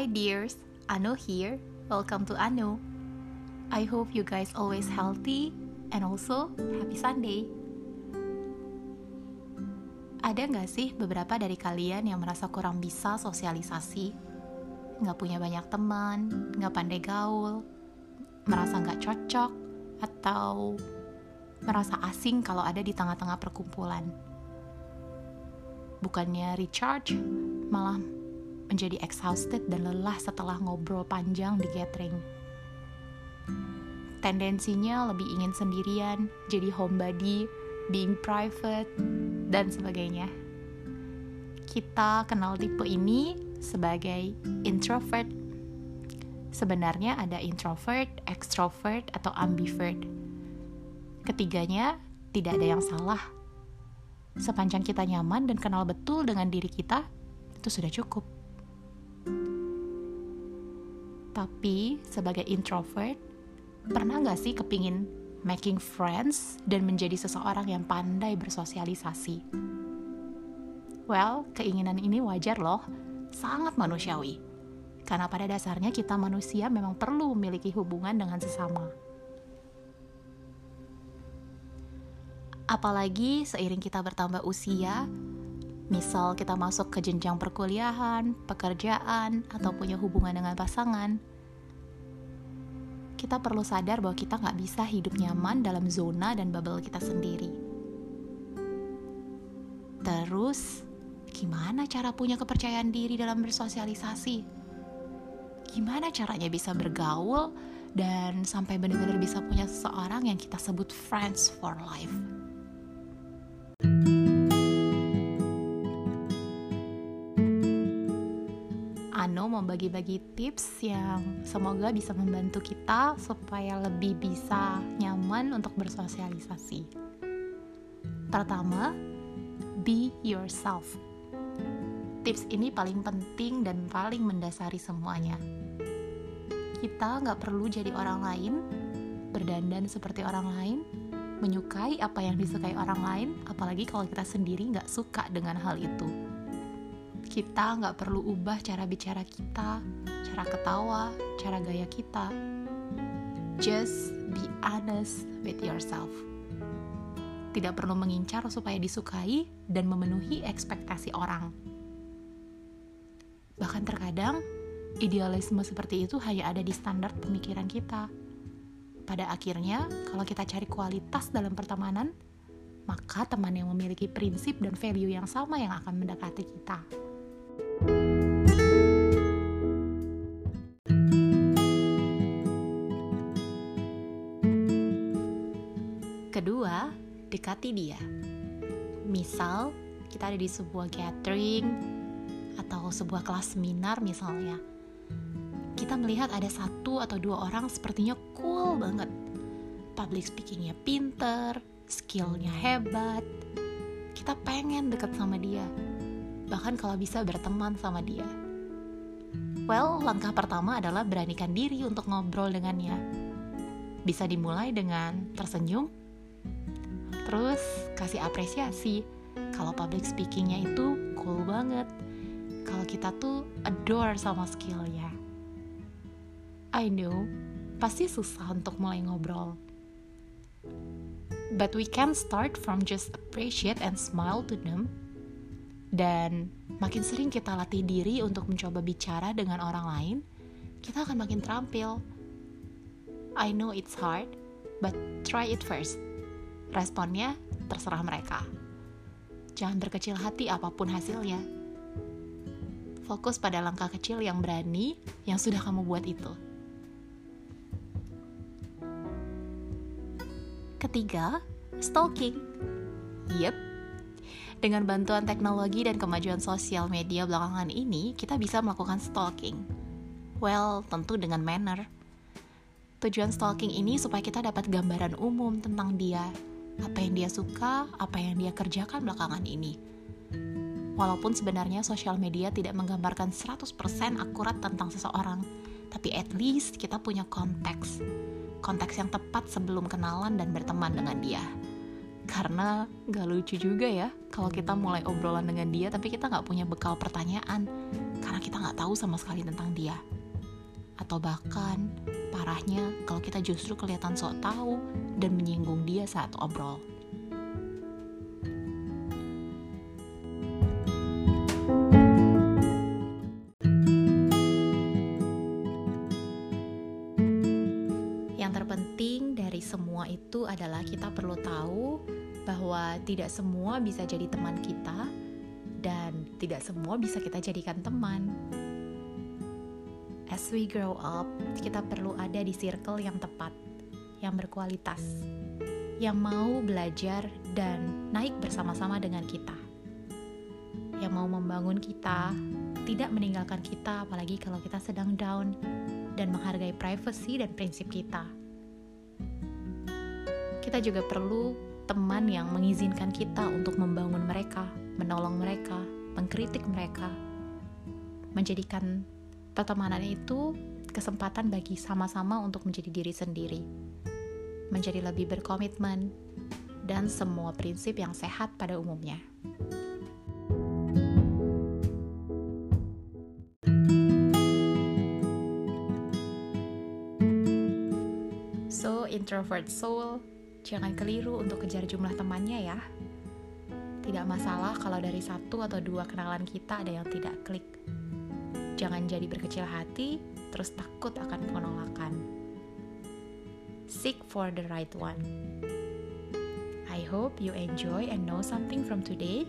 Hi dears, Ano here. Welcome to Ano. I hope you guys always healthy and also happy Sunday. Ada nggak sih beberapa dari kalian yang merasa kurang bisa sosialisasi? Nggak punya banyak teman, nggak pandai gaul, merasa nggak cocok, atau merasa asing kalau ada di tengah-tengah perkumpulan? Bukannya recharge, malah menjadi exhausted dan lelah setelah ngobrol panjang di gathering. Tendensinya lebih ingin sendirian, jadi homebody, being private, dan sebagainya. Kita kenal tipe ini sebagai introvert. Sebenarnya ada introvert, extrovert, atau ambivert. Ketiganya tidak ada yang salah. Sepanjang kita nyaman dan kenal betul dengan diri kita, itu sudah cukup. Tapi sebagai introvert, pernah gak sih kepingin making friends dan menjadi seseorang yang pandai bersosialisasi? Well, keinginan ini wajar loh, sangat manusiawi. Karena pada dasarnya kita manusia memang perlu memiliki hubungan dengan sesama. Apalagi seiring kita bertambah usia, Misal kita masuk ke jenjang perkuliahan, pekerjaan, atau punya hubungan dengan pasangan, kita perlu sadar bahwa kita nggak bisa hidup nyaman dalam zona dan bubble kita sendiri. Terus, gimana cara punya kepercayaan diri dalam bersosialisasi? Gimana caranya bisa bergaul dan sampai benar-benar bisa punya seseorang yang kita sebut friends for life? Ano mau bagi-bagi tips yang semoga bisa membantu kita supaya lebih bisa nyaman untuk bersosialisasi. Pertama, be yourself. Tips ini paling penting dan paling mendasari semuanya. Kita nggak perlu jadi orang lain, berdandan seperti orang lain, menyukai apa yang disukai orang lain, apalagi kalau kita sendiri nggak suka dengan hal itu kita nggak perlu ubah cara bicara kita, cara ketawa, cara gaya kita. Just be honest with yourself. Tidak perlu mengincar supaya disukai dan memenuhi ekspektasi orang. Bahkan terkadang, idealisme seperti itu hanya ada di standar pemikiran kita. Pada akhirnya, kalau kita cari kualitas dalam pertemanan, maka teman yang memiliki prinsip dan value yang sama yang akan mendekati kita. Kedua, dekati dia. Misal, kita ada di sebuah gathering atau sebuah kelas seminar misalnya. Kita melihat ada satu atau dua orang sepertinya cool banget. Public speakingnya pinter, skillnya hebat. Kita pengen deket sama dia. Bahkan kalau bisa berteman sama dia. Well, langkah pertama adalah beranikan diri untuk ngobrol dengannya. Bisa dimulai dengan tersenyum Terus kasih apresiasi kalau public speakingnya itu cool banget. Kalau kita tuh adore sama skillnya. I know, pasti susah untuk mulai ngobrol. But we can start from just appreciate and smile to them. Dan makin sering kita latih diri untuk mencoba bicara dengan orang lain, kita akan makin terampil. I know it's hard, but try it first. Responnya terserah mereka. Jangan berkecil hati apa pun hasilnya. Fokus pada langkah kecil yang berani yang sudah kamu buat itu. Ketiga, stalking. Yep, dengan bantuan teknologi dan kemajuan sosial media belakangan ini, kita bisa melakukan stalking. Well, tentu dengan manner. Tujuan stalking ini supaya kita dapat gambaran umum tentang dia apa yang dia suka, apa yang dia kerjakan belakangan ini. Walaupun sebenarnya sosial media tidak menggambarkan 100% akurat tentang seseorang, tapi at least kita punya konteks. Konteks yang tepat sebelum kenalan dan berteman dengan dia. Karena gak lucu juga ya kalau kita mulai obrolan dengan dia tapi kita gak punya bekal pertanyaan. karena kita nggak tahu sama sekali tentang dia. Atau bahkan parahnya kalau kita justru kelihatan sok tahu dan menyinggung dia saat obrol. Yang terpenting dari semua itu adalah kita perlu tahu bahwa tidak semua bisa jadi teman kita dan tidak semua bisa kita jadikan teman. As we grow up, kita perlu ada di circle yang tepat, yang berkualitas, yang mau belajar dan naik bersama-sama dengan kita. Yang mau membangun kita, tidak meninggalkan kita apalagi kalau kita sedang down dan menghargai privacy dan prinsip kita. Kita juga perlu teman yang mengizinkan kita untuk membangun mereka, menolong mereka, mengkritik mereka, menjadikan pertemanan itu kesempatan bagi sama-sama untuk menjadi diri sendiri, menjadi lebih berkomitmen, dan semua prinsip yang sehat pada umumnya. So, introvert soul, jangan keliru untuk kejar jumlah temannya ya. Tidak masalah kalau dari satu atau dua kenalan kita ada yang tidak klik. Jangan jadi berkecil hati, terus takut akan penolakan. Seek for the right one. I hope you enjoy and know something from today,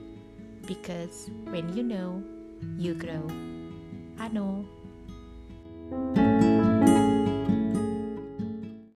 because when you know, you grow. Ano. thank you